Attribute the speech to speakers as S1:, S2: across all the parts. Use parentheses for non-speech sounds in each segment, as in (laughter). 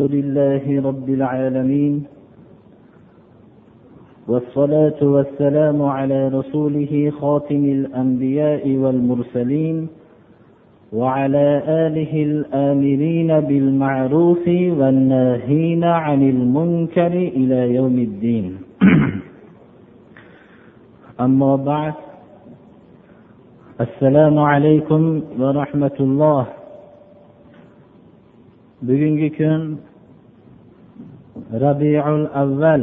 S1: الحمد لله رب العالمين والصلاة والسلام على رسوله خاتم الأنبياء والمرسلين وعلى آله الآمرين بالمعروف والناهين عن المنكر إلى يوم الدين (clears throat) أما بعد السلام عليكم ورحمة الله bugungi kun rabiul avval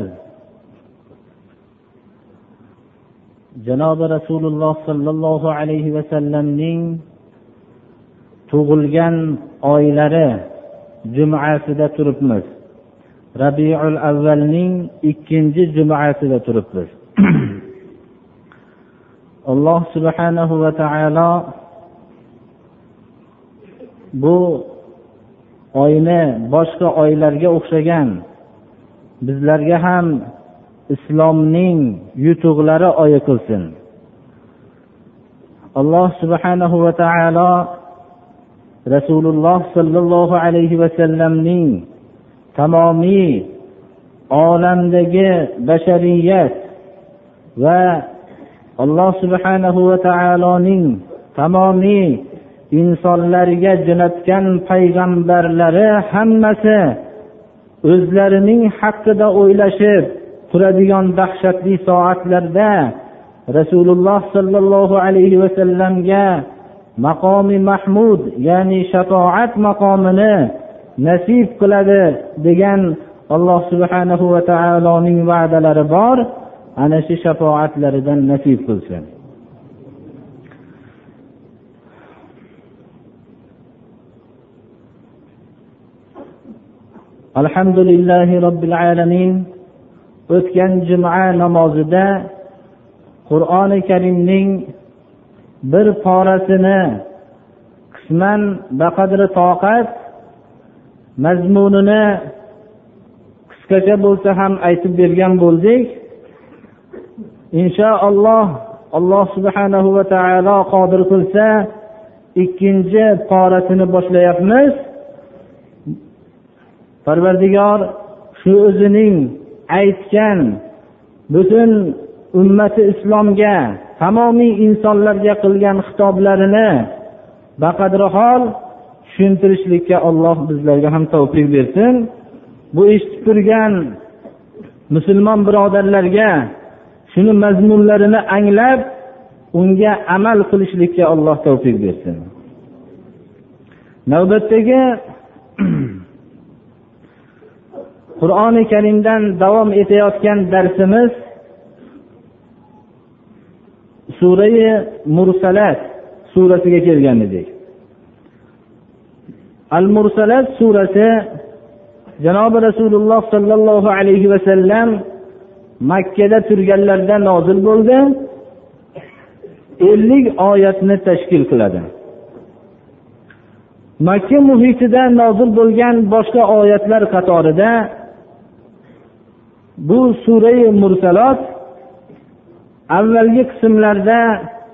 S1: janobi rasululloh sollallohu alayhi vasallamning tug'ilgan oylari jumasida turibmiz rabiul avvalning ikkinchi jumasida turibmiz (clears throat) alloh subhanahu va taolo bu oyni boshqa oylarga o'xshagan bizlarga ham islomning yutuqlari oyi qilsin alloh subhanahu va taolo rasululloh sollallohu alayhi vasallamning tamomiy olamdagi bashariyat va alloh subhanahu va taoloning tamomiy insonlarga jo'natgan payg'ambarlari hammasi o'zlarining haqida o'ylashib turadigan dahshatli soatlarda rasululloh sollallohu alayhi vasallamga maqomi mahmud ya'ni shafoat maqomini nasib qiladi degan alloh subhanahu va taoloning va'dalari bor ana shu shafoatlaridan nasib qilsin alhamdulillahi robbil alamin o'tgan juma namozida qur'oni karimning bir porasini qisman baqadri toqat mazmunini qisqacha bo'lsa ham aytib bergan bo'ldik inshaalloh alloh subhanahu va taolo qodir qilsa ikkinchi porasini boshlayapmiz parvardigor shu o'zining aytgan butun ummati islomga tamomiy insonlarga qilgan xitoblarini baqadrihol tushuntirishlikka olloh bizlarga ham tavfiq bersin bu eshitib turgan musulmon birodarlarga shuni mazmunlarini anglab unga amal qilishlikka alloh tavfiq bersin navbatdagi qur'oni karimdan davom etayotgan darsimiz surai mursalat surasiga kelgan edik al mursalat surasi janobi rasululloh sollallohu alayhi vasallam makkada turganlarida nozil bo'ldi ellik oyatni tashkil qiladi makka muhitida nozil bo'lgan boshqa oyatlar qatorida bu surai mursalot avvalgi qismlarda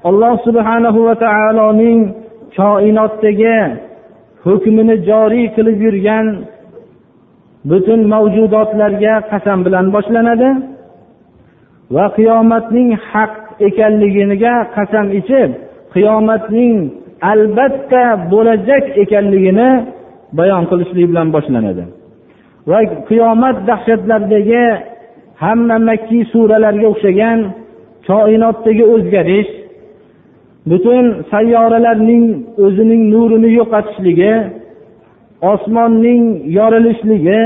S1: alloh subhanahu va taoloning koinotdagi hukmini joriy qilib yurgan butun mavjudotlarga qasam bilan boshlanadi va qiyomatning haq ekanligiga qasam ichib qiyomatning albatta bo'lajak ekanligini bayon qilishlik bilan boshlanadi va qiyomat dahshatlaridagi hamma makki suralarga o'xshagan koinotdagi o'zgarish butun sayyoralarning o'zining nurini yo'qotishligi osmonning yorilishligi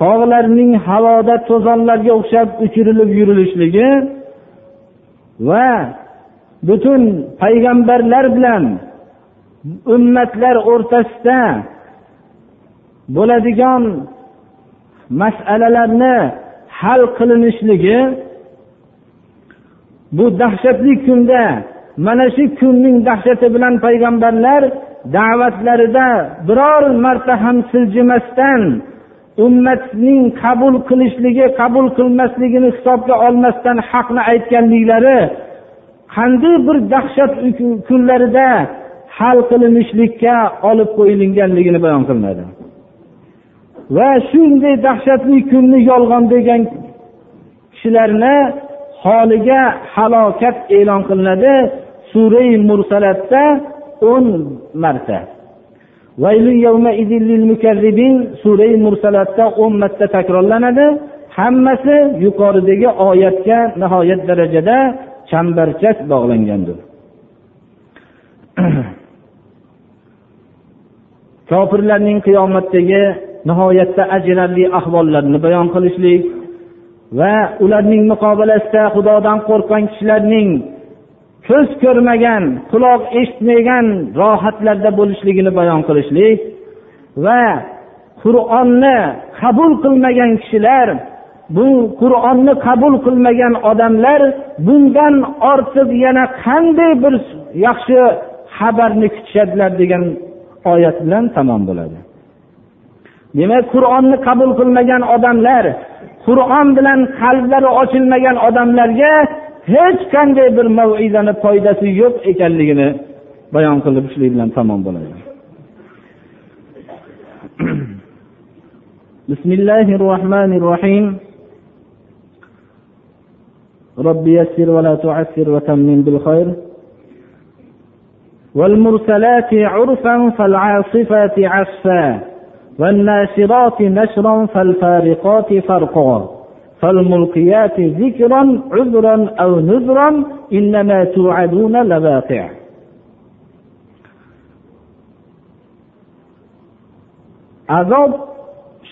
S1: tog'larning havoda to'zonlarga o'xshab uchirilib yurilishligi va butun payg'ambarlar bilan ummatlar o'rtasida bo'ladigan masalalarni hal qilinishligi bu dahshatli kunda mana shu kunning dahshati bilan payg'ambarlar da'vatlarida biror marta ham siljimasdan ummatning qabul qilishligi qabul qilmasligini hisobga olmasdan haqni aytganliklari qanday bir dahshat kunlarida hal qilinishlikka olib qo'yilganligini bayon qilinadi va shunday dahshatli kunni yolg'on degan kishilarni holiga halokat e'lon qilinadi surai mursalatda o'n marta surai mursalatda o'n marta takrorlanadi hammasi yuqoridagi oyatga nihoyat darajada chambarchas bog'langandir (clears throat) kofirlarning qiyomatdagi nihoyatda ajrarli ahvollarni bayon qilishlik va ularning muqobilasida xudodan qo'rqqan kishilarning ko'z ko'rmagan quloq eshitmagan rohatlarda bo'lishligini bayon qilishlik va qur'onni qabul qilmagan kishilar bu qur'onni qabul qilmagan odamlar bundan ortiq yana qanday bir yaxshi xabarni kutishadilar degan oyat bilan tamom bo'ladi demak qur'onni qabul qilmagan odamlar qur'on bilan qalblari ochilmagan odamlarga hech qanday bir maizani foydasi yo'q ekanligini bayon qilib shuning bilan tamom bo'ladi بسم الله الرحمن الرحيم رب يسر ولا تعسر وتمن بالخير والمرسلات عرفا فالعاصفات عصفا والناشرات نشرا فالفارقات فرقا فالملقيات ذكرا عذرا أو نذرا إنما توعدون لواقع azob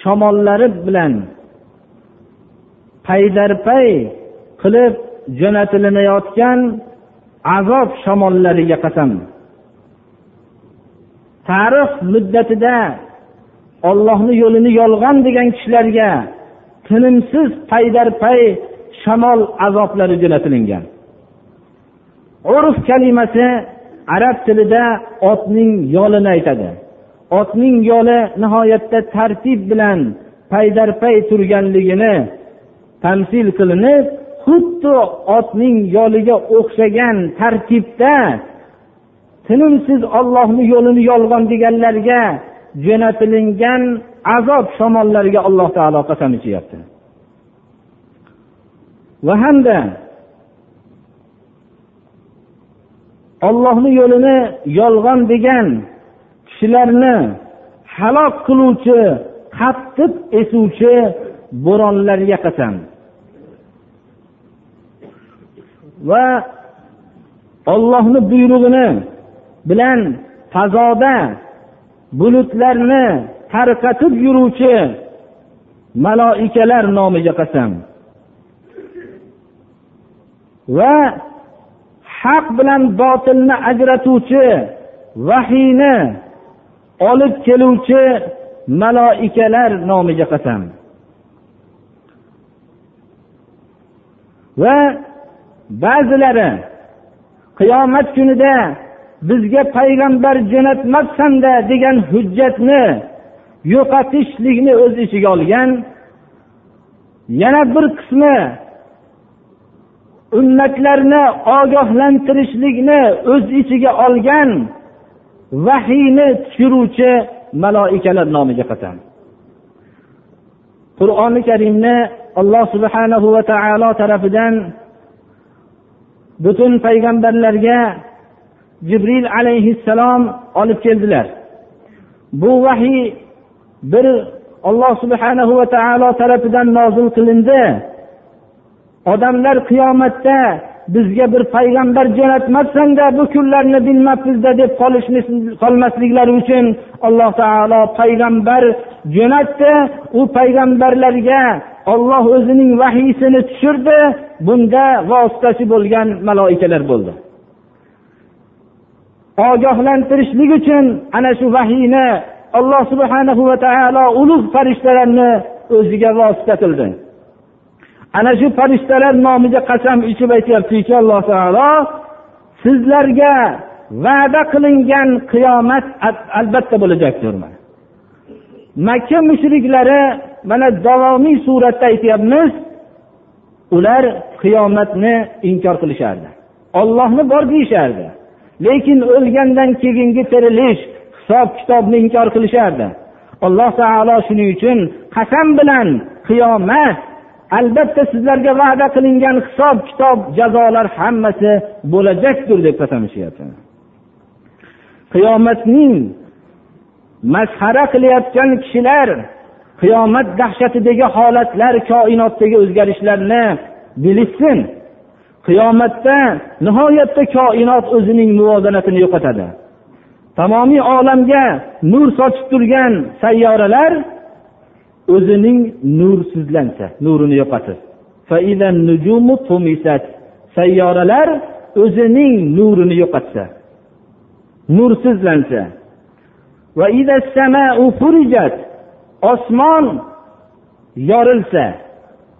S1: shamollari bilan paydarpay qilib jo'natilinayotgan azob shamollariga qasam tarix muddatida ollohni yo'lini yolg'on degan kishilarga tinimsiz paydar pay shamol azoblari jo'natilingan urf kalimasi arab tilida otning yolini aytadi otning yoli nihoyatda tartib bilan paydar pay turganligini tamsil qilinib xuddi otning yoliga o'xshagan tartibda tinimsiz ollohni yo'lini yolg'on deganlarga jo'natilingan azob shamollariga alloh taolo qasam ichyapti va hamda ollohni yo'lini yolg'on degan kishilarni halok qiluvchi qattiq esuvchi bo'ronlarga qasam va ollohni buyrug'ini bilan fazoda bulutlarni tarqatib yuruvchi maloikalar nomiga qasam va haq bilan botilni ajratuvchi vahiyni olib keluvchi maloikalar nomiga qasam va ba'zilari qiyomat kunida bizga payg'ambar jo'natmabsanda degan hujjatni yo'qotishlikni o'z ichiga olgan yana bir qismi ummatlarni ogohlantirishlikni o'z ichiga olgan vahiyni tushiruvchi maloikalar nomiga qasam qur'oni karimni alloh subhanahu va taolo tarafidan butun payg'ambarlarga jibril alayhissalom olib keldilar bu vahiy bir olloh subhanahu va taolo tarafidan nozil qilindi odamlar qiyomatda bizga bir payg'ambar jo'natmabsanda bu kunlarni bilmabmizda deb qolmasliklari uchun alloh taolo payg'ambar jo'natdi u payg'ambarlarga olloh o'zining vahiysini tushirdi bunda vositachi bo'lgan maloikalar bo'ldi ogohlantirishlik uchun ana shu vahiyni alloh subhanahu va taolo ulug' farishtalarni o'ziga vosita qildi ana shu farishtalar nomiga qasam ichib aytyaptiki alloh taolo sizlarga va'da qilingan qiyomat albatta bo'lajagdir makka mushriklari mana davomiy suratda aytyapmiz ular qiyomatni inkor qilishardi ollohni bor deyishardi lekin o'lgandan keyingi tirilish hisob kitobni inkor qilishardi alloh taolo shuning uchun qasam bilan qiyomat albatta sizlarga va'da qilingan hisob kitob jazolar hammasi bo'lajakdir deb qasamlashyapti qiyomatning masxara qilayotgan kishilar qiyomat dahshatidagi holatlar koinotdagi o'zgarishlarni bilishsin qiyomatda nihoyatda koinot o'zining muvozanatini yo'qotadi tamomiy olamga nur sochib turgan sayyoralar o'zining nursizlansa nurini yo'qotib sayyoralar o'zining nurini yo'qotsa nursizlansa osmon yorilsa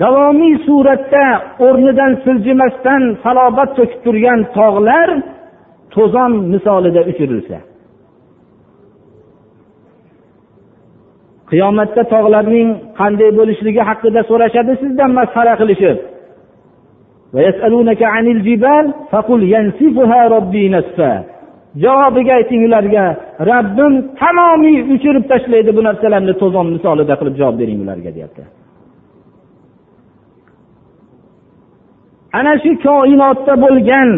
S1: davomiy suratda o'rnidan siljimasdan salobat to'kib turgan tog'lar to'zon misolida uchirilsa qiyomatda tog'larning qanday bo'lishligi haqida so'rashadi sizdan masxara qilishib javobiga ayting ularga rabbim tamomiy uchirib tashlaydi bu narsalarni to'zon misolida qilib javob bering ularga deyapti ana shu koinotda bo'lgan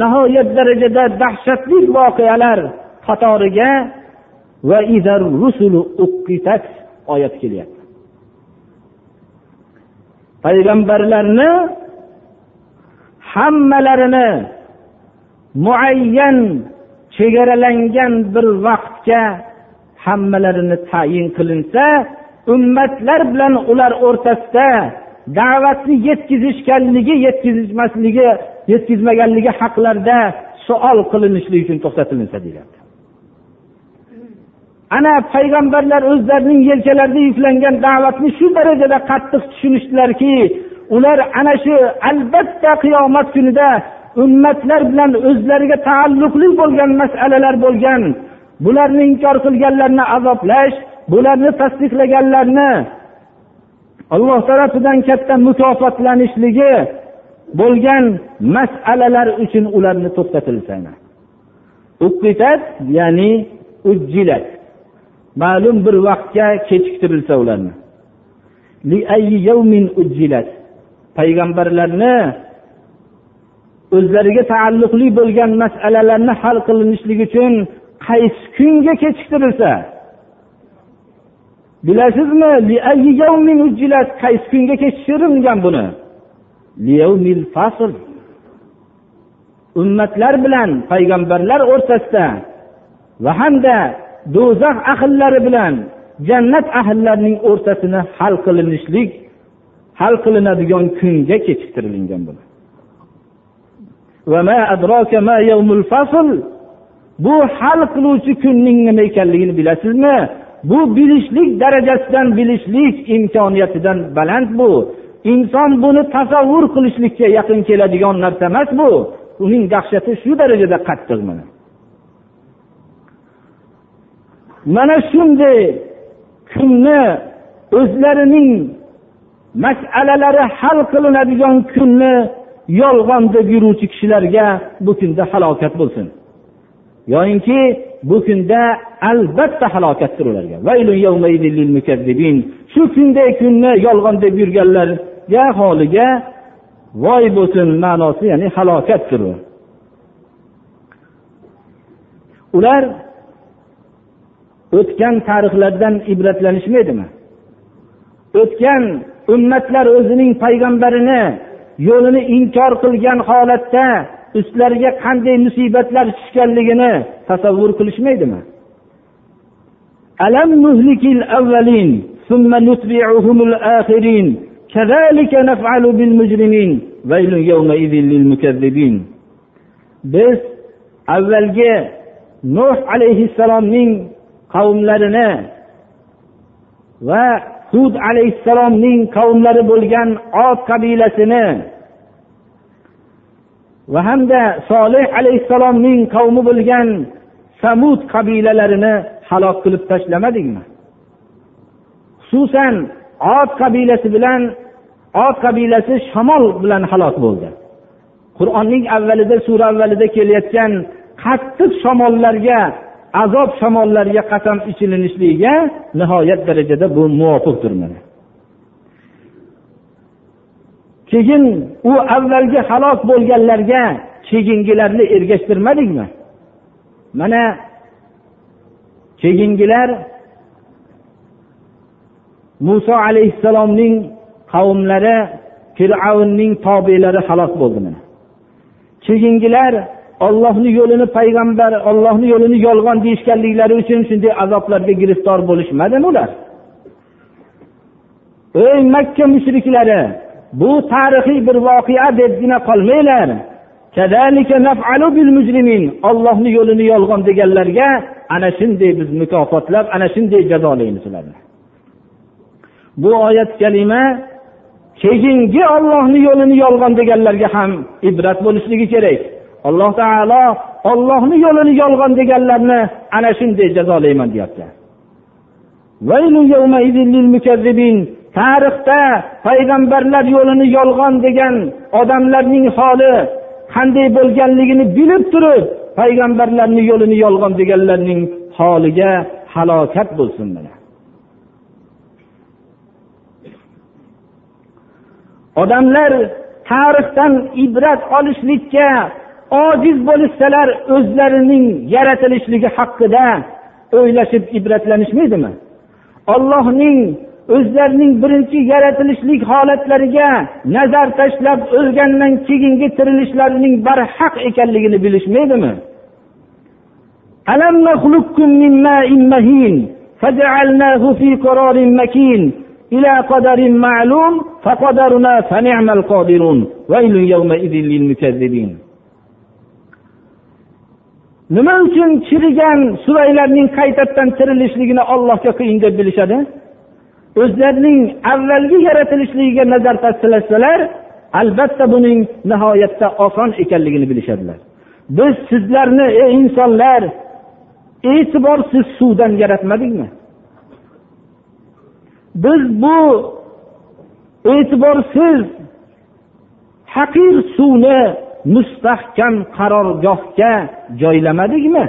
S1: nihoyat darajada dahshatli voqealar qatoriga va oyat kelyapti payg'ambarlarni hammalarini muayyan chegaralangan bir vaqtga hammalarini tayin qilinsa ummatlar bilan ular o'rtasida da'vatni yetkazishganligi yetkazishmasligi yetkazmaganligi haqlarida saol qilinishligi uchun to'xtatilinsa deyiladi ana payg'ambarlar o'zlarining yelkalarida yuklangan da'vatni shu darajada qattiq tushunishdilarki ular ana shu albatta qiyomat kunida ummatlar bilan o'zlariga taalluqli bo'lgan masalalar bo'lgan bularni inkor qilganlarni azoblash bularni tasdiqlaganlarni alloh tarafidan katta mukofotlanishligi bo'lgan masalalar uchun ularni to'xtatilsa ya'ni ujjilat ma'lum bir vaqtga kechiktirilsa ularni payg'ambarlarni o'zlariga taalluqli bo'lgan masalalarni hal qilinishligi uchun qaysi kunga kechiktirilsa bilasizmi qaysi kunga kechiktirilgan buni ummatlar bilan payg'ambarlar o'rtasida va hamda do'zax ahllari bilan jannat ahllarining o'rtasini hal qilinishlik hal qilinadigan kunga kechiktirilgan bu hal qiluvchi kunning nima ekanligini bilasizmi bu bilishlik darajasidan bilishlik imkoniyatidan baland bu inson buni tasavvur qilishlikka yaqin keladigan narsa emas bu uning dahshati shu darajada qattiq mana mana shunday kunni o'zlarining masalalari hal qilinadigan kunni yolg'on deb yuruvchi kishilarga bu kunda halokat bo'lsin yoyinki bu kunda albatta halokatdir ularga shu kunday kunni yolg'on deb yurganlarga holiga voy bo'lsin ma'nosi ya'ni halokatdir u ular o'tgan tarixlardan ibratlanishmaydimi o'tgan ummatlar o'zining payg'ambarini yo'lini inkor qilgan holatda ustlariga qanday musibatlar tushganligini tasavvur qilishmaydimi alam muhlikil avvalin ثم نتبعهم الآخرين كذلك نفعل بالمجرمين ويل يومئذ للمكذبين biz avvalgi nuh alayhissalomning qavmlarini va hud alayhissalomning qavmlari bo'lgan ot qabilasini va hamda solih alayhissalomning qavmi bo'lgan samud qabilalarini halok qilib tashlamadingmi xususan ot qabilasi bilan ot qabilasi shamol bilan halok bo'ldi qur'onning avvalida sura avvalida kelayotgan qattiq shamollarga azob shamollarga qasam ichilinishligiga nihoyat darajada bu muvofiqdir mana keyin u avvalgi halok bo'lganlarga keyingilarni ergashtirmadikmi mana keyingilar muso alayhissalomning qavmlari fir'avnning tobelari halok bo'ldi mana keyingilar ollohni yo'lini payg'ambar ollohni yo'lini yolg'on deyishganliklari uchun shunday azoblarga giriftor bo'lishmadimi ular ey makka mushriklari bu tarixiy bir voqea debgina qolmanglar ollohni yo'lini yolg'on deganlarga ana shunday biz mukofotlab ana shunday jazolaymiz ularni bu oyat kalima keyingi ollohni yo'lini yolg'on deganlarga ham ibrat bo'lishligi kerak alloh taolo ollohni yo'lini yolg'on deganlarni ana shunday jazolayman deyapti tarixda payg'ambarlar yo'lini yolg'on degan odamlarning holi qanday bo'lganligini bilib turib payg'ambarlarni yo'lini yolg'on deganlarning holiga halokat bo'lsin mana odamlar tarixdan ibrat olishlikka ojiz bo'lishsalar o'zlarining yaratilishligi haqida o'ylashib ibratlanishmaydimi ollohning o'zlarining birinchi yaratilishlik holatlariga nazar tashlab o'lgandan keyingi tirilishlarining barhaq ekanligini bilishmaydimi nima uchun chirigan suraylarning qaytadan tirilishligini ollohga qiyin deb bilishadi o'zlarining avvalgi yaratilishligiga nazar tashlasalar albatta buning nihoyatda oson ekanligini bilishadilar biz sizlarni ey insonlar e'tiborsiz suvdan yaratmadikmi biz bu e'tiborsiz haqir suvni mustahkam qarorgohga joylamadikmi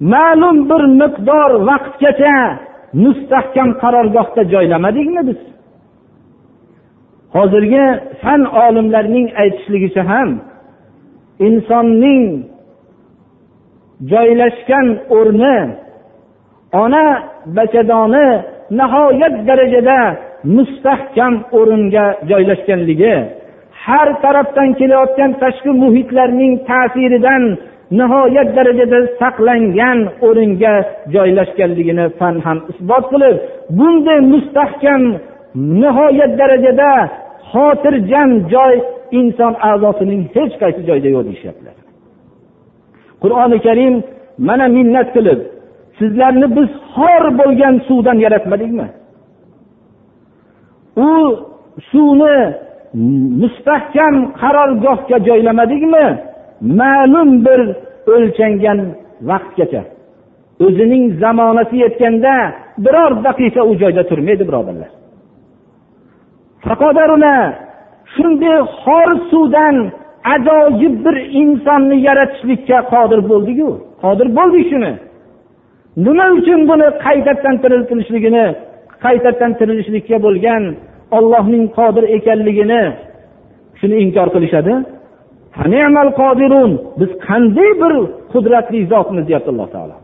S1: ma'lum bir miqdor vaqtgacha mustahkam qarorgohda joylamadikmi biz hozirgi fan olimlarining aytishligicha ham insonning joylashgan o'rni ona bachadoni nihoyat darajada mustahkam o'ringa joylashganligi har tarafdan kelayotgan tashqi muhitlarning ta'siridan nihoyat darajada saqlangan o'ringa joylashganligini fan ham isbot qilib bunday mustahkam nihoyat darajada xotirjam joy inson a'zosining hech qaysi joyida yo'q deyishyaptilar qur'oni karim mana minnat qilib sizlarni biz xor bo'lgan suvdan yaratmadikmi u suvni mustahkam qarorgohga joylamadikmi ma'lum bir o'lchangan vaqtgacha o'zining zamonasi yetganda biror daqiqa u joyda turmaydi birodarlar shunday xor suvdan ajoyib bir insonni yaratishlikka qodir bo'ldiku qodir bo'ldik shuni nima uchun buni qaytadan tiriltirishligini qaytadan tirilishlikka bo'lgan ollohning qodir ekanligini shuni inkor qilishadi biz qanday bir qudratli zotmiz deyapti alloh taolo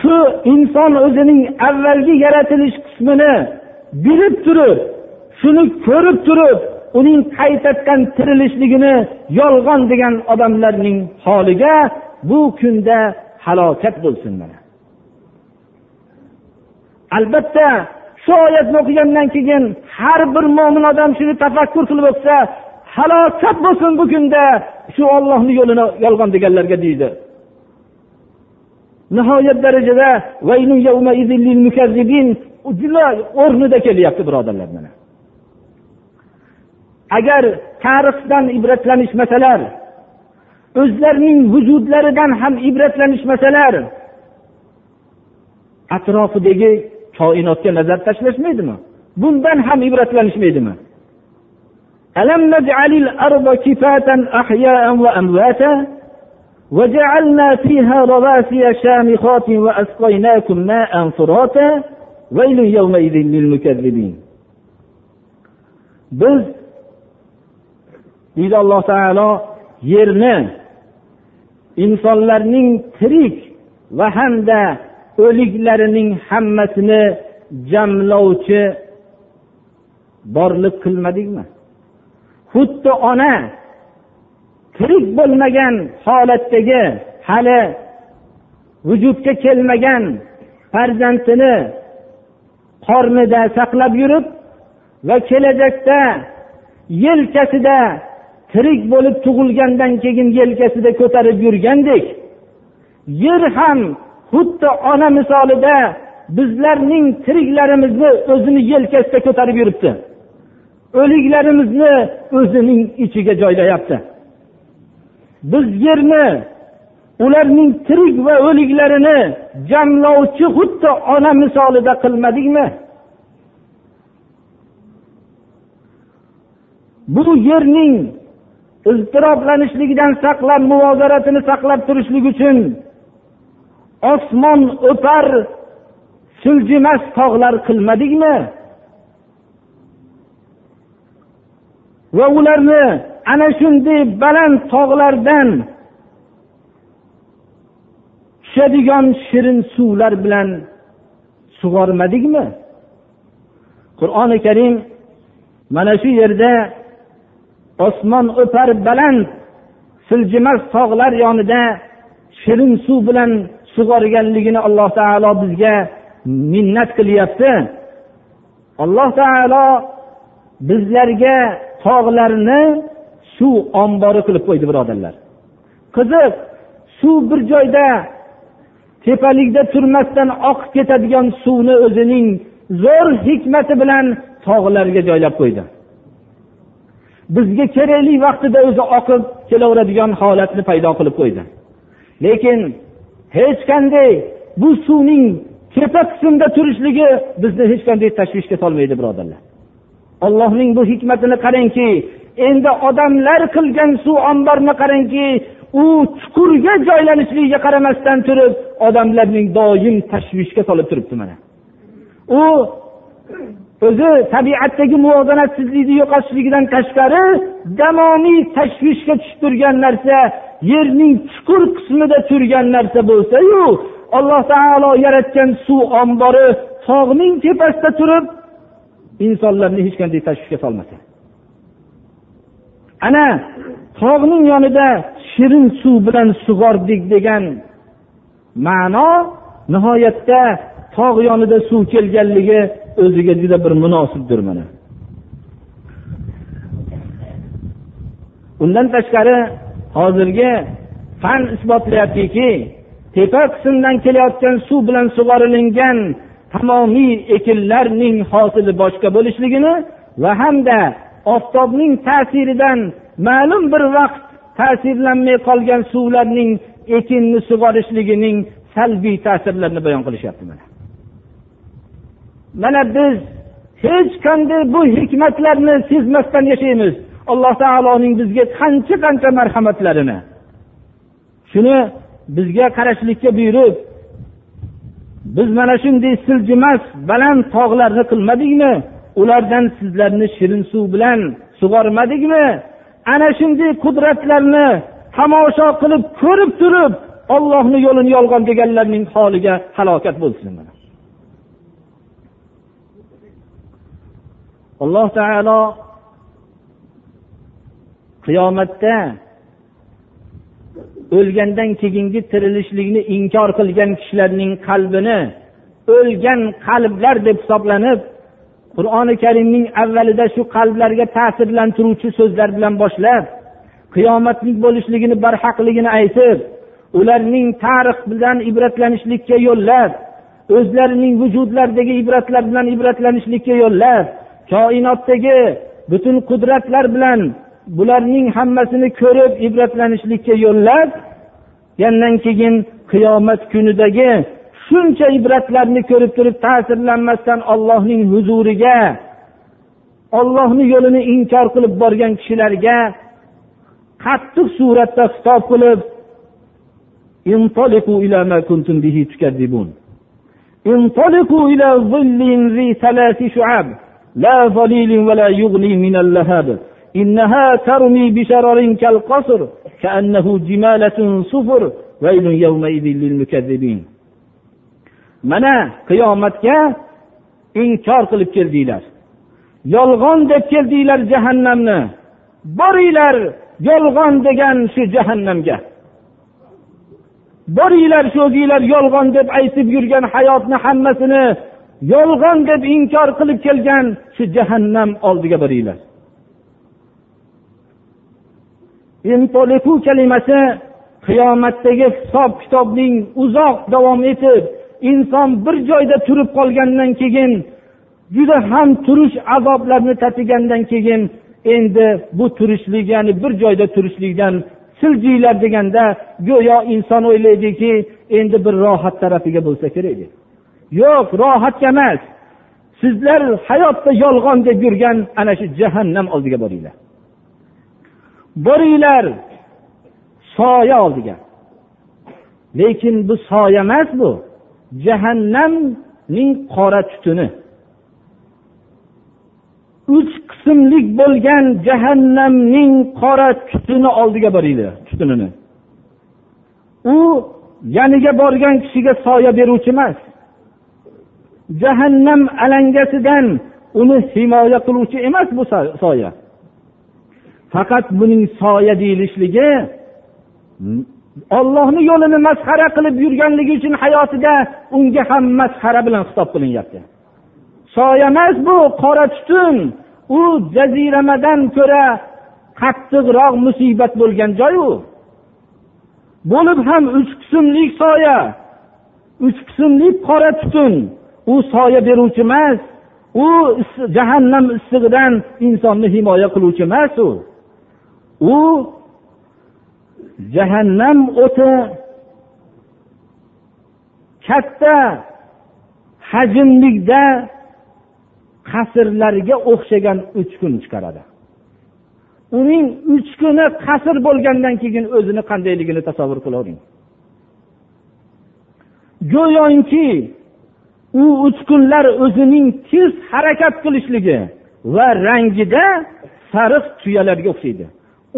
S1: shu inson o'zining avvalgi yaratilish qismini bilib turib shuni ko'rib turib uning qaytadan tirilishligini yolg'on degan odamlarning holiga bu kunda halokat bo'lsin mana albatta shu oyatni o'qigandan keyin har bir mo'min odam shuni tafakkur qilib o'tsa halokat bo'lsin bu kunda shu ollohni yo'lini yolg'on deganlarga deydi nihoyat darajada juda o'rnida kelyapti birodarlar mana agar tarixdan ibratlanishmasalar o'zlarining vujudlaridan ham ibratlanishmasalar atrofidagi koinotga nazar tashlashmaydimi bundan ham ibratlanishmaydimi ألم نجعل الأرض كفاة أحياء وأمواتا وجعلنا فيها رواسي شامخات وأسقيناكم ماء فراتا ويل يومئذ للمكذبين biz deydi alloh taolo yerni insonlarning tirik va hamda o'liklarining hammasini jamlovchi borliq qilmadikmi xuddi ona tirik bo'lmagan holatdagi hali vujudga kelmagan farzandini qornida saqlab yurib va kelajakda yelkasida tirik bo'lib tug'ilgandan keyin yelkasida ko'tarib yurgandek yer ham xuddi ona misolida bizlarning tiriklarimizni o'zini yelkasida ko'tarib yuribdi o'liklarimizni o'zining ichiga joylayapti biz yerni ularning tirik va o'liklarini jamlovchi xuddi ona misolida qilmadikmi bu yerning iztiroblanishligidan saqlab muvozaratini saqlab turishlik uchun osmon o'par siljimas tog'lar qilmadikmi va ularni ana shunday baland tog'lardan tushadigan shirin suvlar bilan sug'ormadikmi qur'oni karim mana shu yerda osmon o'par baland siljimas tog'lar yonida shirin suv bilan sug'organligini alloh taolo bizga minnat qilyapti alloh taolo bizlarga tog'larni suv ombori qilib qo'ydi birodarlar qiziq suv bir joyda tepalikda turmasdan oqib ketadigan suvni o'zining zo'r hikmati bilan tog'larga joylab qo'ydi bizga kerakli vaqtida o'zi oqib kelaveradigan holatni paydo qilib qo'ydi lekin hech qanday bu suvning tepa qismda turishligi bizni hech qanday tashvishga solmaydi birodarlar allohning bu hikmatini qarangki endi odamlar qilgan suv omborini qarangki u chuqurga joylanishligiga qaramasdan turib odamlarning doim tashvishga solib turibdi mana u o'zi tabiatdagi muvozanatsizlikni yo'qotishligidan tashqari jamoniy tashvishga tushib turgan narsa yerning chuqur qismida turgan narsa bo'lsayu alloh taolo yaratgan suv ombori tog'ning tepasida turib insonlarni hech qanday tashvishga solmasa ana tog'ning yonida shirin suv bilan sug'ordik degan ma'no nihoyatda tog' yonida suv kelganligi o'ziga juda bir munosibdir mana undan tashqari hozirgi fan isbotlayaptiki tepa qismdan kelayotgan suv bilan sug'orilingan tamomiy ekinlarning hosili boshqa bo'lishligini va hamda oftobning ta'siridan ma'lum bir vaqt ta'sirlanmay qolgan suvlarning ekinni sug'orishligining salbiy ta'sirlarini bayon qilishyapti mana mana biz hech qanday bu hikmatlarni sezmasdan yashaymiz alloh taoloning bizga qancha qancha marhamatlarini shuni bizga qarashlikka buyurib biz mana shunday siljimas baland tog'larni qilmadikmi ulardan sizlarni shirin suv bilan sug'ormadikmi ana shunday qudratlarni tomosha qilib ko'rib turib ollohni yo'lini yolg'on deganlarning holiga halokat bo'lsin alloh taolo qiyomatda o'lgandan keyingi tirilishlikni inkor qilgan kishilarning qalbini o'lgan qalblar deb hisoblanib qur'oni karimning avvalida shu qalblarga ta'sirlantiruvchi so'zlar bilan boshlab qiyomatlik bo'lishligini barhaqligini aytib ularning tarix bilan ibratlanishlikka yo'llab o'zlarining vujudlaridagi ibratlar bilan ibratlanishlikka yo'llab koinotdagi butun qudratlar bilan bularning hammasini ko'rib ibratlanishlikka yo'llab yandan keyin qiyomat kunidagi shuncha ibratlarni ko'rib turib ta'sirlanmasdan ollohning huzuriga ollohni yo'lini inkor qilib borgan kishilarga qattiq suratda xitob qilib انطلقوا ما به تكذبون ذي ثلاث شعاب لا ظليل ولا يغني من إنها ترمي بشرر كالقصر كأنه جمالة صفر ويل يومئذ للمكذبين mana qiyomatga inkor qilib keldinglar yolg'on deb keldinglar jahannamni boringlar yolg'on degan shu jahannamga boringlar shu o'zinglar yolg'on deb aytib yurgan hayotni hammasini yolg'on deb inkor qilib kelgan shu jahannam oldiga boringlar intolifu kalimasi qiyomatdagi hisob kitobning uzoq davom etib inson bir joyda turib qolgandan keyin juda ham turish azoblarini tatigandan keyin endi bu turishlik ya'ni bir joyda turishlikdan siljiylar deganda go'yo inson o'ylaydiki endi bir rohat tarafiga bo'lsa kerak deb yo'q rohatga emas sizlar hayotda yolg'on deb yurgan ana shu jahannam oldiga boringlar boringlar soya oldiga lekin bu soya emas bu jahannamning qora tutuni uch qismlik bo'lgan jahannamning qora tutuni oldiga boringlar tutunini u yaniga borgan kishiga soya beruvchi emas jahannam alangasidan uni himoya qiluvchi emas bu soya faqat buning soya deyilishligi ollohni yo'lini masxara qilib yurganligi uchun hayotida unga ham masxara bilan xitob qilinyapti soya emas bu qora tutun u jaziramadan ko'ra qattiqroq musibat bo'lgan joy u bo'lib ham uch qismlik soya uch qismlik qora tutun u soya beruvchi emas u jahannam issig'idan insonni himoya qiluvchi emas u u jahannam o'ti katta hajmlikda qasrlarga o'xshagan uch kun chiqaradi uning uch kuni qasr bo'lgandan keyin o'zini qandayligini tasavvur qilavering go'yoki u uch kunlar o'zining tez harakat qilishligi va rangida sariq tuyalarga o'xshaydi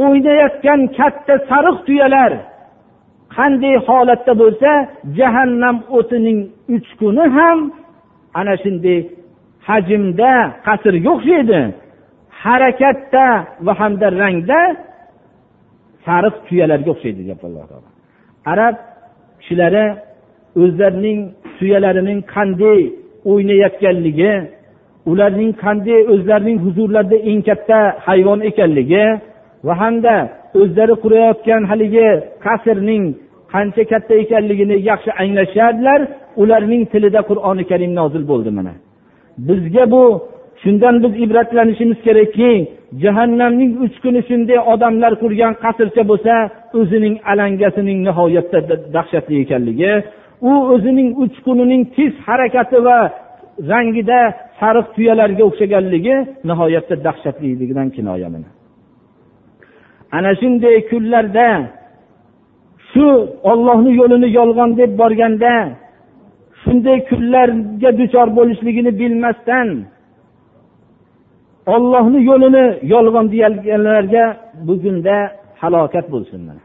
S1: o'ynayotgan katta sariq tuyalar qanday holatda bo'lsa jahannam o'tining uch kuni ham ana shunday hajmda qasrga o'xshaydi harakatda va hamda rangda sariq tuyalarga o'xshaydi deyapti alloh taolo arab kishilari o'zlarining tuyalarining qanday o'ynayotganligi ularning qanday o'zlarining huzurlarida eng katta hayvon ekanligi va hamda o'zlari qurayotgan haligi qasrning qancha katta ekanligini yaxshi anglashardilar ularning tilida qur'oni karim nozil bo'ldi mana bizga bu shundan biz ibratlanishimiz kerakki jahannamning kuni shunday odamlar qurgan qasrcha bo'lsa o'zining alangasining nihoyatda dahshatli ekanligi u o'zining kunining tez harakati va rangida sariq tuyalarga o'xshaganligi nihoyatda dahshatliligidan kinoya ana shunday kunlarda shu ollohni yo'lini yolg'on deb borganda shunday kunlarga duchor bo'lishligini bilmasdan ollohni yo'lini yolg'on deyalganlarga bugunda halokat bo'lsin mana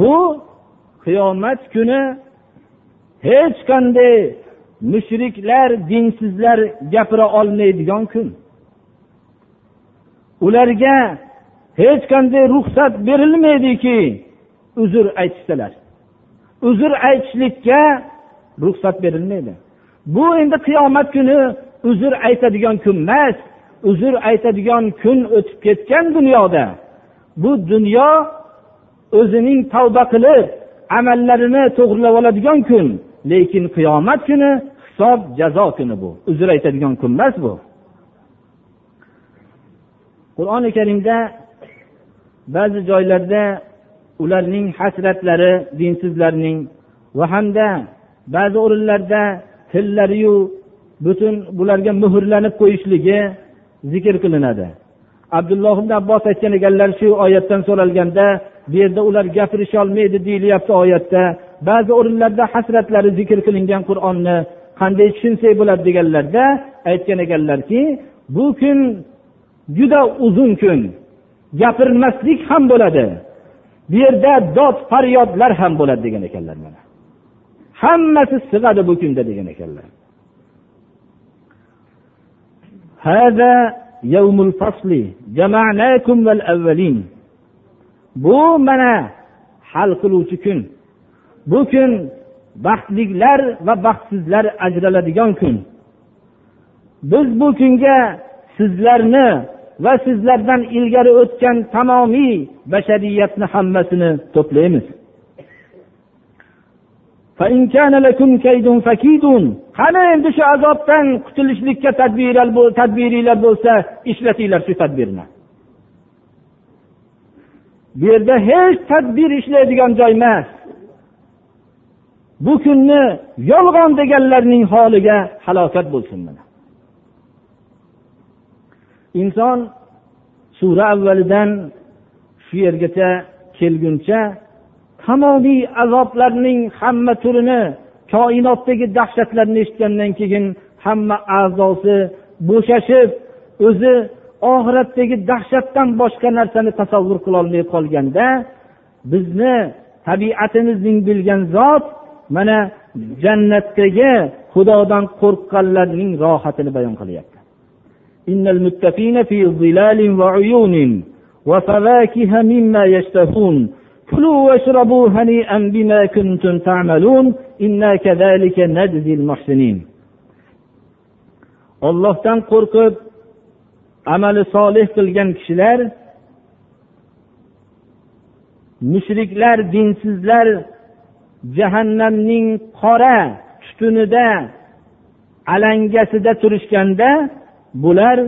S1: bu qiyomat kuni hech qanday mushriklar dinsizlar gapira olmaydigan kun ularga hech qanday ruxsat berilmaydiki uzr aytishsalar uzr aytishlikka ruxsat berilmaydi bu endi qiyomat kuni uzr aytadigan kun emas uzr aytadigan kun o'tib ketgan dunyoda bu dunyo o'zining tavba qilib amallarini to'g'irlab oladigan kun lekin qiyomat kuni hisob jazo kuni bu uzr aytadigan kun emas bu qur'oni karimda ba'zi joylarda ularning hasratlari dinsizlarning va hamda ba'zi o'rinlarda tillariyu butun bularga muhrlanib qo'yishligi zikr qilinadi abdulloh ibn abbos aytgan ekanlar shu oyatdan so'ralganda bu yerda ular gapirisholmaydi deyilyapti oyatda ba'zi o'rinlarda hasratlari zikr qilingan qur'onni qanday tushunsak bo'ladi deganlarda aytgan ekanlarki bu kun juda uzun kun gapirmaslik ham bo'ladi bu yerda dod faryodlar ham bo'ladi degan ekanlar mana hammasi sig'adi bu kunda degan ekanlar bu mana hal qiluvchi kun bu kun baxtliklar va baxtsizlar ajraladigan kun biz bu kunga sizlarni va sizlardan ilgari o'tgan tamomiy bashariyatni hammasini to'playmiz qani endi shu azobdan qutulishlikka tadbiringlar bo'lsa ishlatinglar shu tadbirni bu yerda hech tadbir ishlaydigan joy emas bu kunni yolg'on deganlarning holiga halokat bo'lsin mana inson sura avvalidan shu yergacha kelguncha tamomiy azoblarning hamma turini koinotdagi dahshatlarni eshitgandan keyin hamma a'zosi bo'shashib o'zi oxiratdagi dahshatdan boshqa narsani tasavvur qilolmay qolganda bizni tabiatimizning bilgan zot mana jannatdagi xudodan qo'rqqanlarning rohatini bayon qilyapti إن المتقين في ظلال وعيون وفواكه مما يشتهون كلوا واشربوا هنيئا بما كنتم تعملون إنا كذلك نجزي المحسنين ollohdan qo'rqib amali solih qilgan kishilar mushriklar dinsizlar jahannamning qora tutunida alangasida turishganda bular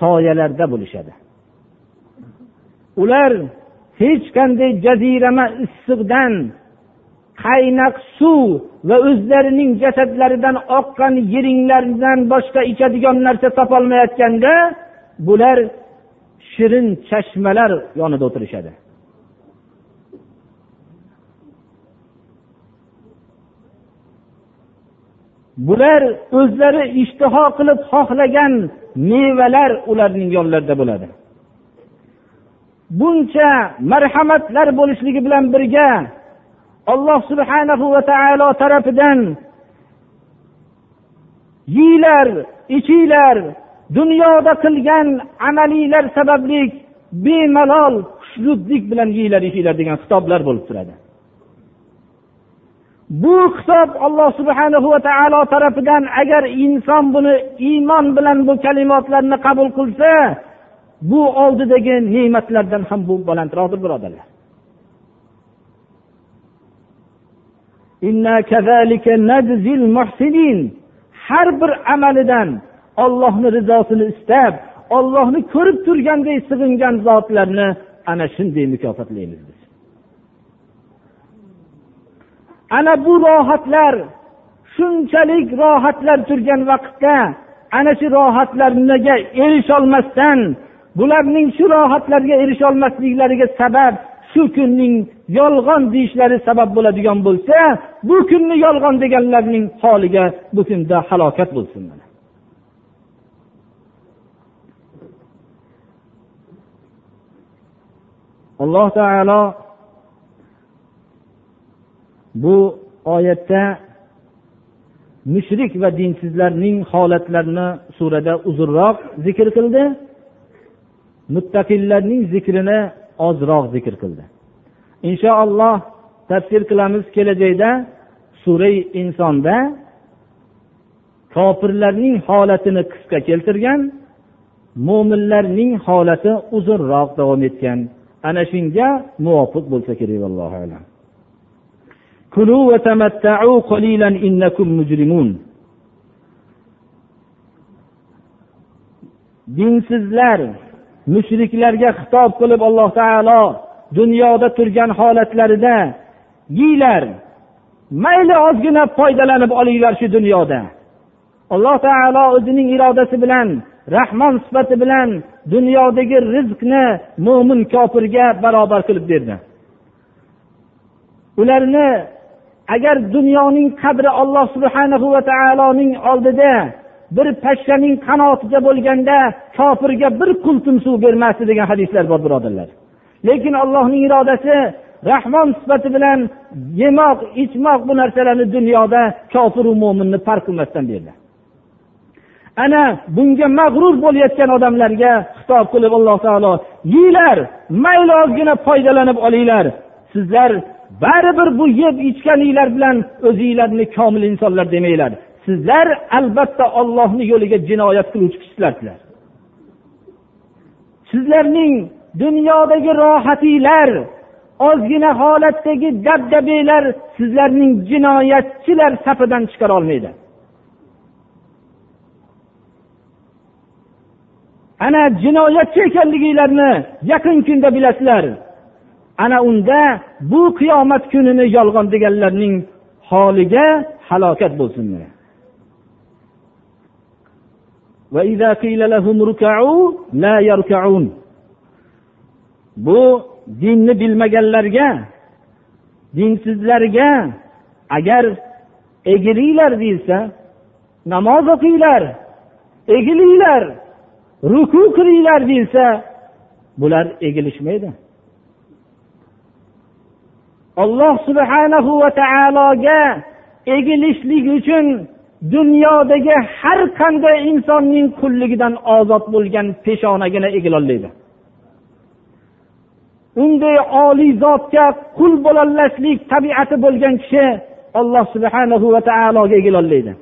S1: soyalarda bo'lishadi ular hech qanday jazirama issiqdan qaynoq suv va o'zlarining jasadlaridan oqqan yiringlardan boshqa ichadigan narsa topolmayotganda bular shirin chashmalar yonida o'tirishadi bular o'zlari ishtiho qilib xohlagan mevalar ularning yonlarida bo'ladi buncha marhamatlar bo'lishligi bilan birga alloh subhanahu va taolo tarafidan yeyglar ichinglar dunyoda qilgan amalinglar sababli bemalol xushnudlik bilan yeyglar ichinglar degan xitoblar bo'lib turadi bu hisob alloh subhanahu va taolo tarafidan agar inson buni iymon bilan bu kalimotlarni qabul qilsa bu oldidagi ne'matlardan ham bu balandroqdir birodarlar har bir amalidan ollohni rizosini istab ollohni ko'rib turganday sig'ingan zotlarni ana shunday mukofotlaymiz biz ana bu rohatlar shunchalik rohatlar turgan vaqtda ana shu rohatlarga erisholmasdan bularning shu rohatlarga erisholmasliklariga sabab shu kunning yolg'on deyishlari sabab bo'ladigan bo'lsa bu kunni yolg'on deganlarning holiga bu kunda halokat bo'lsin alloh taolo bu oyatda mushrik va dinsizlarning holatlarini surada uzunroq zikr qildi muttaqillarning zikrini ozroq zikr qildi inshaalloh tafsir qilamiz kelajakda suray insonda kofirlarning holatini qisqa keltirgan mo'minlarning holati uzunroq davom etgan ana shunga muvofiq bo'lsa kerak allohu alam dinsizlar mushriklarga xitob qilib alloh taolo dunyoda turgan holatlarida yeylar mayli ozgina foydalanib olinglar shu dunyoda alloh taolo o'zining irodasi bilan rahmon sifati bilan dunyodagi rizqni mo'min kofirga barobar qilib berdi ularni agar dunyoning qadri alloh subhanahu va taoloning oldida bir pashshaning qanotiga bo'lganda kofirga bir qultum suv bermasdi degan hadislar bor birodarlar lekin allohning irodasi rahmon sifati bilan yemoq ichmoq bu narsalarni dunyoda kofiru mo'minni farq qilmasdan berdi ana bunga mag'rur bo'layotgan odamlarga xitob qilib alloh taolo yeyglar mayli ozgina foydalanib olinglar sizlar baribir bu yeb ichganinglar bilan o'zinglarni komil insonlar demanglar sizlar albatta ollohni yo'liga jinoyat qiluvchi kishilarsizlar sizlarning dunyodagi rohatinglar ozgina holatdagi dabdabanglar sizlarning jinoyatchilar safidan chiqara olmaydi ana jinoyatchi ekanliginglarni yaqin kunda bilasizlar ana unda bu qiyomat kunini yolg'on deganlarning holiga halokat bo'lsin bu dinni bilmaganlarga dinsizlarga agar egilinglar deyilsa namoz o'qinglar egilinglar ruku qilinglar deyilsa bular egilishmaydi olloh subhanahu va taologa egilishlik uchun dunyodagi har qanday insonning qulligidan ozod bo'lgan peshonagina egilolaydi unday oliy zotga qul bo'lolmaslik tabiati bo'lgan kishi alloh subhanahu va taologa egilolaydi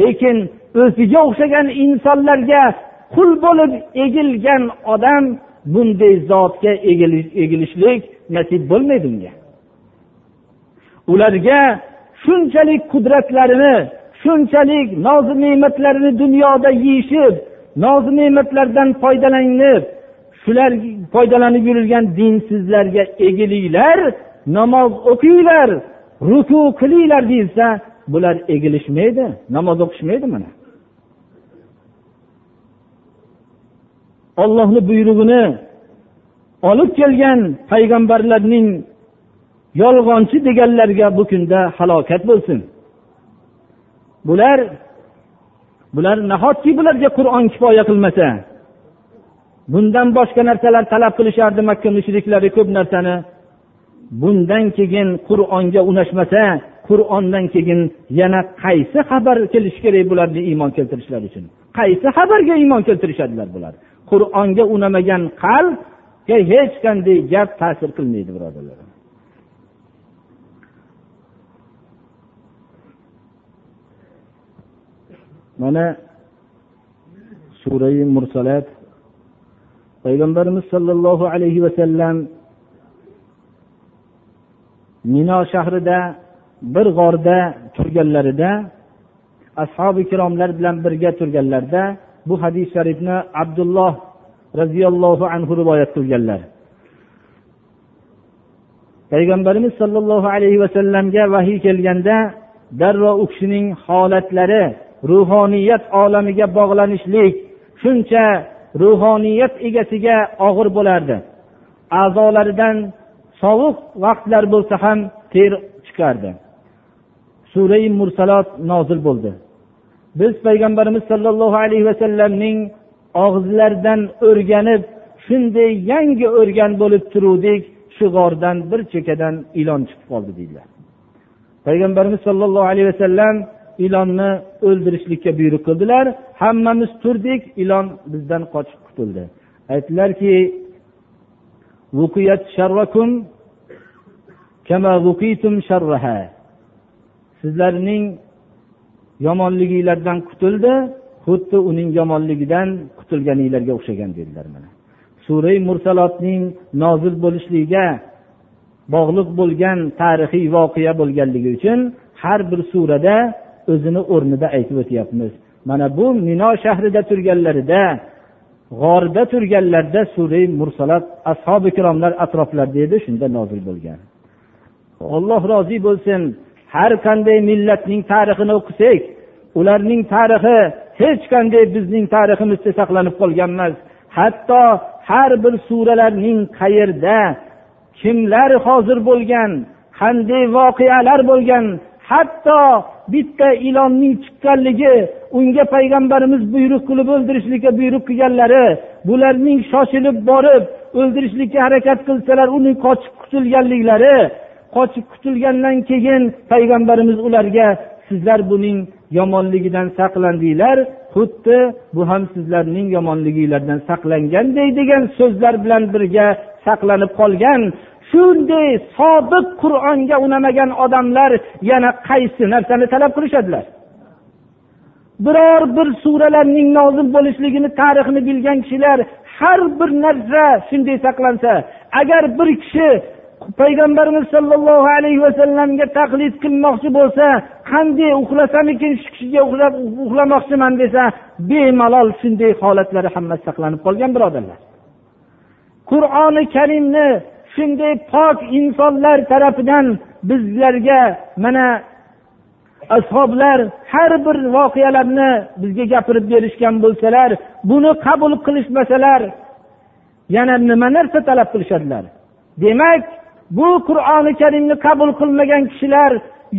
S1: lekin o'ziga o'xshagan insonlarga qul bo'lib egilgan odam bunday zotga egilishlik nasib bo'lmaydi unga ularga shunchalik qudratlarini shunchalik nozi ne'matlarini dunyoda yeyishib nozi ne'matlardan foydalanib shular foydalanib yurilgan dinsizlarga egilinglar namoz o'qinglar ruku qilinglar deyilsa bular egilishmaydi namoz o'qishmaydi mana ollohni buyrug'ini olib kelgan payg'ambarlarning yolg'onchi deganlarga bu kunda halokat bo'lsin bular bular nahotki bularga qur'on kifoya qilmasa bundan boshqa narsalar talab qilishardi makka mushriklari ko'p narsani bundan keyin qur'onga unashmasa qur'ondan keyin yana qaysi xabar kelishi kerak bularni iymon keltirishlari uchun qaysi xabarga iymon keltirishadilar bular qur'onga unamagan qalbga hech qanday gap ta'sir qilmaydi birodarlar mana surai mursalat payg'ambarimiz sollallohu alayhi vasallam mino shahrida bir g'orda turganlarida ashobi ikromlar bilan birga turganlarida bu hadis sharifni abdulloh roziyallohu anhu rivoyat qilganlar payg'ambarimiz sollallohu alayhi vasallamga vahiy kelganda darrov u kishining holatlari ruhoniyat olamiga bog'lanishlik shuncha ruhoniyat egasiga og'ir bo'lardi a'zolaridan sovuq vaqtlar bo'lsa ham ter chiqardi surai mursalot nozil bo'ldi biz payg'ambarimiz sollallohu alayhi vasallamning og'izlaridan o'rganib shunday yangi o'rgan bo'lib turuvdik shu g'ordan bir chekkadan ilon chiqib qoldi deydilar payg'ambarimiz sollallohu alayhi vasallam ilonni o'ldirishlikka buyruq qildilar hammamiz turdik ilon bizdan qochib qutuldi aytdilarki sizlarning yomonliginglardan qutuldi xuddi uning yomonligidan qutulganinglarga o'xshagan dedilar mana suray mursalotning nozil bo'lishligiga bog'liq bo'lgan tarixiy voqea bo'lganligi uchun har bir surada o'zini o'rnida aytib o'tyapmiz mana bu mino shahrida turganlarida g'orda turganlarida suriy mursalat ashobi ikromlar atroflarida edi shunda nozil bo'lgan alloh rozi bo'lsin har qanday millatning tarixini o'qisak ularning tarixi hech qanday bizning tariximizda saqlanib qolgan emas hatto har bir suralarning qayerda kimlar hozir bo'lgan qanday voqealar bo'lgan hatto bitta ilonning chiqqanligi unga payg'ambarimiz buyruq qilib o'ldirishlikka buyruq qilganlari bularning shoshilib borib o'ldirishlikka harakat qilsalar uni qochib qutulganliklari qochib qutulgandan keyin payg'ambarimiz ularga sizlar buning yomonligidan saqlandinglar xuddi bu ham sizlarning yomonliginglardan saqlangandek degan so'zlar bilan birga saqlanib qolgan shunday sodiq qur'onga unamagan odamlar yana qaysi narsani talab qilishadilar biror bir suralarning nozil bo'lishligini tarixini bilgan kishilar har bir narsa shunday saqlansa agar bir kishi payg'ambarimiz sollallohu alayhi vasallamga taqlid qilmoqchi bo'lsa qanday uxlasamikin shu kishiga uxlamoqchiman desa bemalol shunday holatlari hammasi saqlanib qolgan birodarlar qur'oni karimni shunday pok insonlar tarafidan bizlarga mana ashoblar har bir voqealarni bizga gapirib berishgan bo'lsalar buni qabul qilishmasalar yana nima narsa talab qilishadilar demak bu qur'oni karimni qabul qilmagan kishilar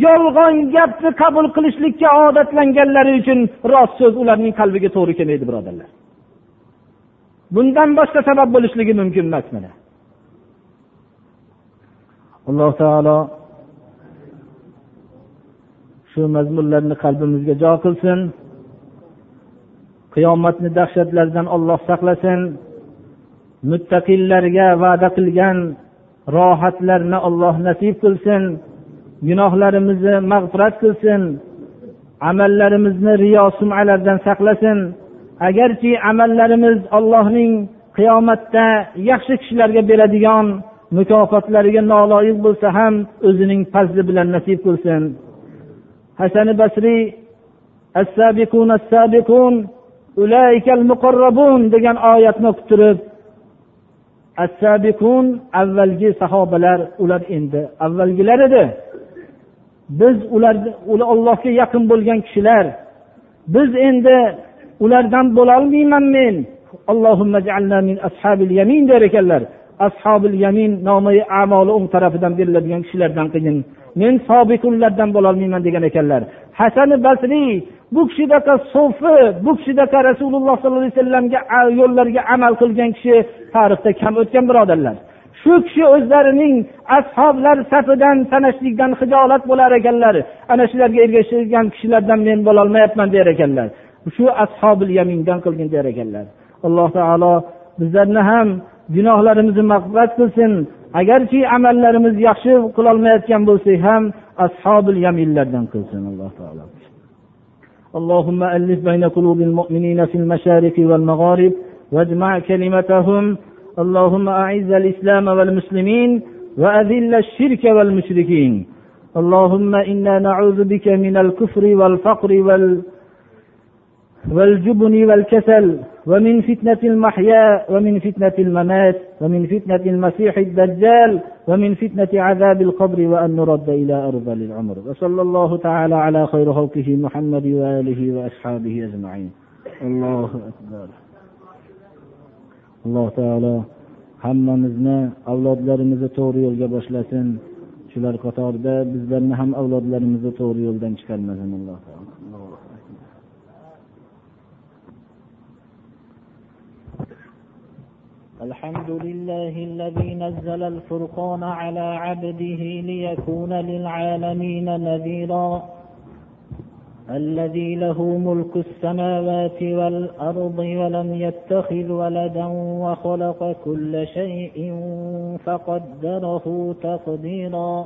S1: yolg'on gapni qabul qilishlikka odatlanganlari uchun rost so'z ularning qalbiga to'g'ri kelmaydi birodarlar bundan boshqa sabab bo'lishligi mumkin emas mana alloh taolo shu mazmunlarni qalbimizga jo qilsin qiyomatni dahshatlaridan olloh saqlasin muttaqillarga va'da qilgan rohatlarni olloh nasib qilsin gunohlarimizni mag'firat qilsin amallarimizni riyo sumalardan saqlasin agarki amallarimiz ollohning qiyomatda yaxshi kishilarga beradigan mukofotlariga noloyiq bo'lsa ham o'zining fazli bilan nasib qilsin hasan basriy ulaykal muqarrabun degan oyatni o'qib turib assabiqun avvalgi sahobalar ular endi avvalgilar edi biz ular allohga yaqin bo'lgan kishilar biz endi ulardan bo'lolmayman men allohimma min yamin der ekanlar ashobil yamin nomi amoli o'ng tarafidan beriladigan kishilardan qilgin men sobikunlardan bo'lolmayman degan ekanlar hasan basriy bu kishidaqa so'fi bu kishidaqa rasululloh sollallohu alayhi vasallamga yo'llarga amal qilgan kishi tarixda kam o'tgan birodarlar shu kishi o'zlarining ashoblar safidan sanashlikdan hijolat bo'lar ekanlar ana shularga ergashgan kishilardan men bo'lolmayapman der ekanlar shu ashobil yamindan qilgin der ekanlar alloh taolo bizlarni ham gunohlarimizni mag'firat qilsin agarki amallarimiz yaxshi qilolmayotgan bo'lsak ham ashobil yaminlardan qilsin alloh taolo اللهم ألف بين قلوب المؤمنين في المشارق والمغارب واجمع كلمتهم اللهم أعز الإسلام والمسلمين وأذل الشرك والمشركين اللهم إنا نعوذ بك من الكفر والفقر والفقر والجبن والكسل ومن فتنة المحيا ومن فتنة الممات ومن فتنة المسيح الدجال ومن فتنة عذاب القبر وأن نرد إلى أرض العمر وصلى الله تعالى على خير خلقه محمد وآله وأصحابه أجمعين الله أكبر الله تعالى alloh taolo hammamizni avlodlarimizni to'g'ri yo'lga boshlasin shular qatorida bizlarni ham avlodlarimizni to'g'ri yo'ldan chiqarmasin الله تعالى الحمد لله الذي نزل الفرقان على عبده ليكون للعالمين نذيرا الذي له ملك السماوات والأرض ولم يتخذ ولدا وخلق كل شيء فقدره تقديرا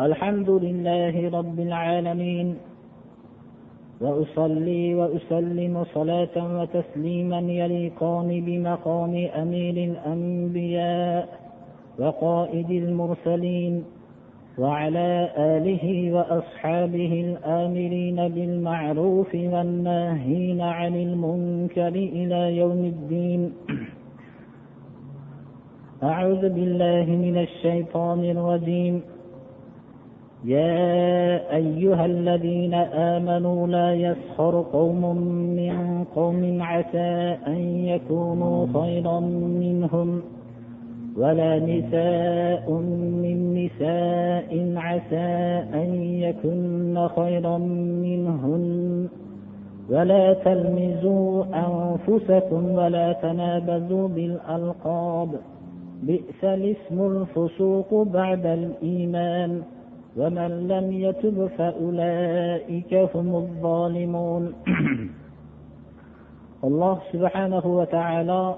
S1: الحمد لله رب العالمين وأصلي وأسلم صلاة وتسليما يليقان بمقام أمير الأنبياء وقائد المرسلين وعلى آله وأصحابه الآمرين بالمعروف والناهين عن المنكر إلى يوم الدين أعوذ بالله من الشيطان الرجيم يا أيها الذين آمنوا لا يسخر قوم من قوم عسى أن يكونوا خيرا منهم ولا نساء من نساء عسى أن يكن خيرا منهن ولا تلمزوا أنفسكم ولا تنابزوا بالألقاب بئس الاسم الفسوق بعد الإيمان ومن لم يتب فأولئك هم الظالمون الله سبحانه وتعالى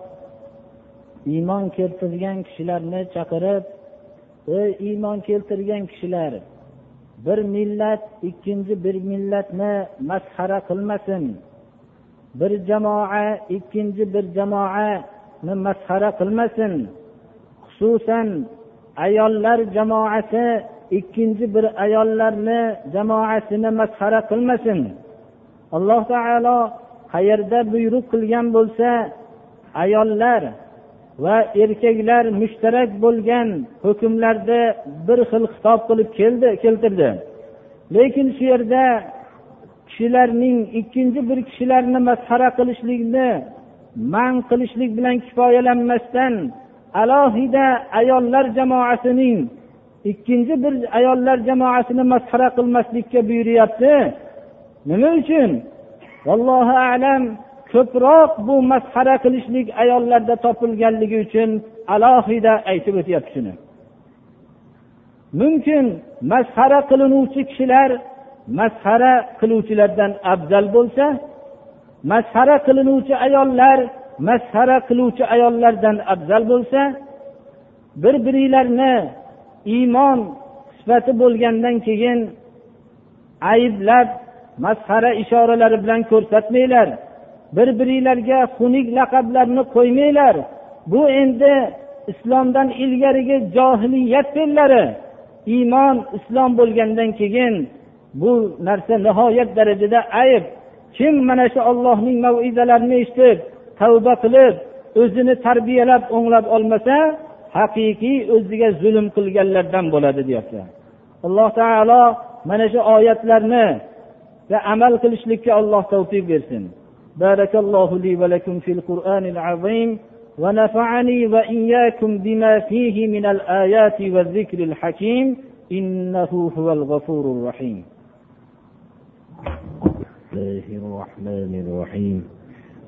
S1: taolo iymon keltirgan kishilarni chaqirib ey iymon keltirgan kishilar bir millat ikkinchi bir millatni masxara qilmasin bir jamoa ikkinchi bir jamoani masxara qilmasin xususan ayollar jamoasi ikkinchi bir ayollarni jamoasini masxara qilmasin alloh taolo qayerda buyruq qilgan bo'lsa ayollar va erkaklar mushtarak bo'lgan hukmlarda bir xil xitob qilib keldi keltirdi lekin shu yerda kishilarning ikkinchi bir kishilarni masxara qilishlikni man qilishlik bilan kifoyalanmasdan alohida ayollar jamoasining ikkinchi bir ayollar jamoasini masxara qilmaslikka buyuryapti nima uchun vallohu alam ko'proq bu masxara qilishlik ayollarda topilganligi uchun alohida aytib o'tyapti shuni mumkin masxara qilinuvchi kishilar masxara qiluvchilardan afzal bo'lsa masxara qilinuvchi ayollar masxara qiluvchi ayollardan afzal bo'lsa bir biringlarni iymon sifati bo'lgandan keyin ayblab masxara ishoralari bilan ko'rsatmanglar bir biringlarga xunuk laqablarni qo'ymanglar bu endi islomdan ilgarigi johiliyat fe'llari iymon islom bo'lgandan keyin bu narsa nihoyat darajada ayb kim mana shu ollohning maizalarini eshitib tavba qilib o'zini tarbiyalab o'nglab olmasa haqiqiy o'ziga zulm qilganlardan bo'ladi deyapti alloh taolo mana shu oyatlarni va amal qilishlikka alloh tavfiq bersin barakallohu li va lakum fil qur'anil azim va nafa'ani va iyyakum bima fihi min al ayati va zikril hakim innahu huval ghafurur rahim الله الرحمن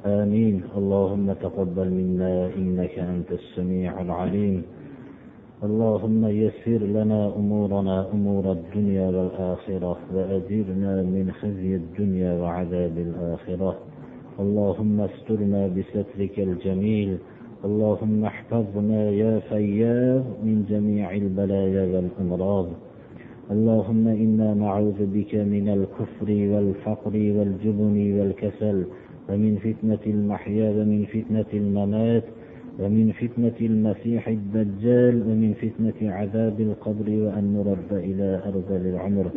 S1: آمين اللهم تقبل منا إنك أنت السميع العليم اللهم يسر لنا أمورنا أمور الدنيا والآخرة وأجرنا من خزي الدنيا وعذاب الآخرة اللهم استرنا بسترك الجميل اللهم احفظنا يا فياض من جميع البلايا والأمراض اللهم إنا نعوذ بك من الكفر والفقر والجبن والكسل ومن فتنة المحيا ومن فتنة الممات ومن فتنة المسيح الدجال ومن فتنة عذاب القبر وأن نرد إلى أرذل العمر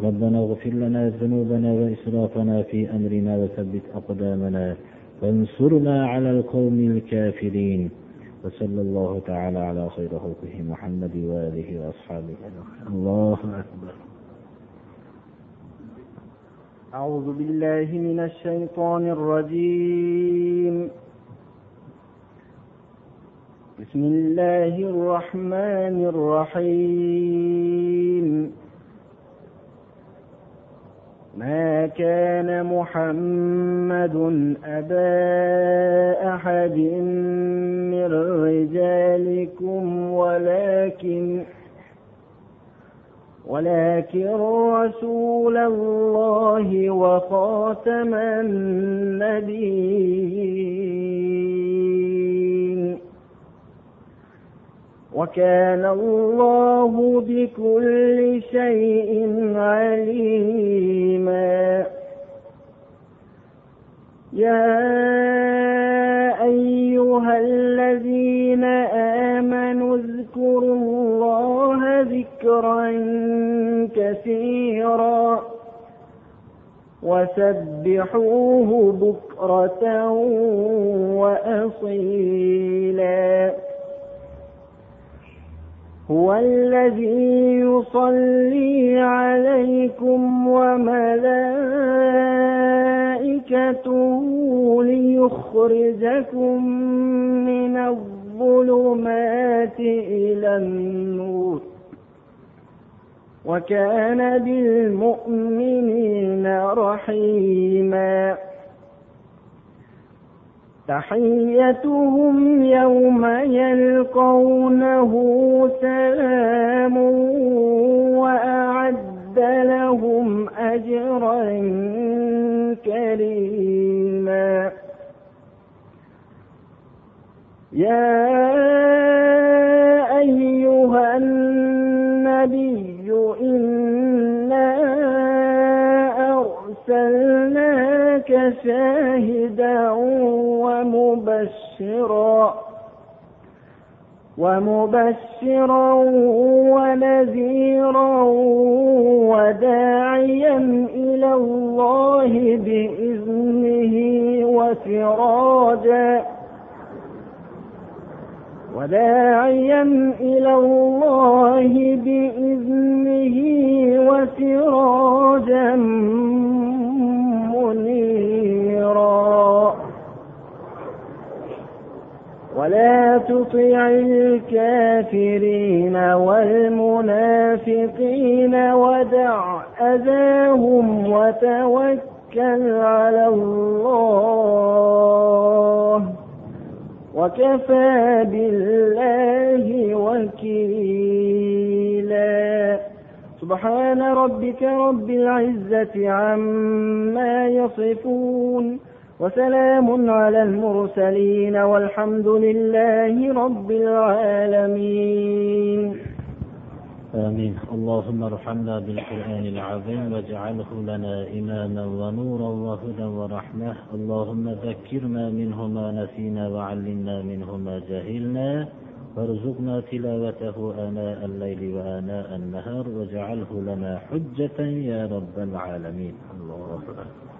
S1: ربنا اغفر لنا ذنوبنا وإسرافنا في أمرنا وثبت أقدامنا وانصرنا على القوم الكافرين وصلى الله تعالى على خير خلقه محمد وآله وأصحابه الله أكبر أعوذ بالله من الشيطان الرجيم بسم الله الرحمن الرحيم ما كان محمد أبا أحد من رجالكم ولكن ولكن رسول الله وخاتم النبيين وكان الله بكل شيء عليما يا أيها الذين آمنوا اذكروا الله ذكرا كثيرا وسبحوه بكرة وأصيلا هو الذي يصلي عليكم وملائكته ليخرجكم من الظلمات إلى النور وكان بالمؤمنين رحيما تحيتهم يوم يلقونه سلام وأعد لهم أجرا كريما يا أيها شاهدا ومبشرا ومبشرا ونذيرا وداعيا إلى الله بإذنه وسراجا وداعيا إلى الله بإذنه وسراجا منيرا ولا تطع الكافرين والمنافقين ودع أذاهم وتوكل على الله وكفى بالله وكيلا سبحان ربك رب العزة عما يصفون وسلام على المرسلين والحمد لله رب العالمين آمين اللهم ارحمنا بالقرآن العظيم واجعله لنا إماما ونورا وهدى ورحمة اللهم ذكرنا منه ما نسينا وعلمنا منه ما جهلنا وارزقنا تلاوته آناء الليل وآناء النهار واجعله لنا حجة يا رب العالمين الله أكبر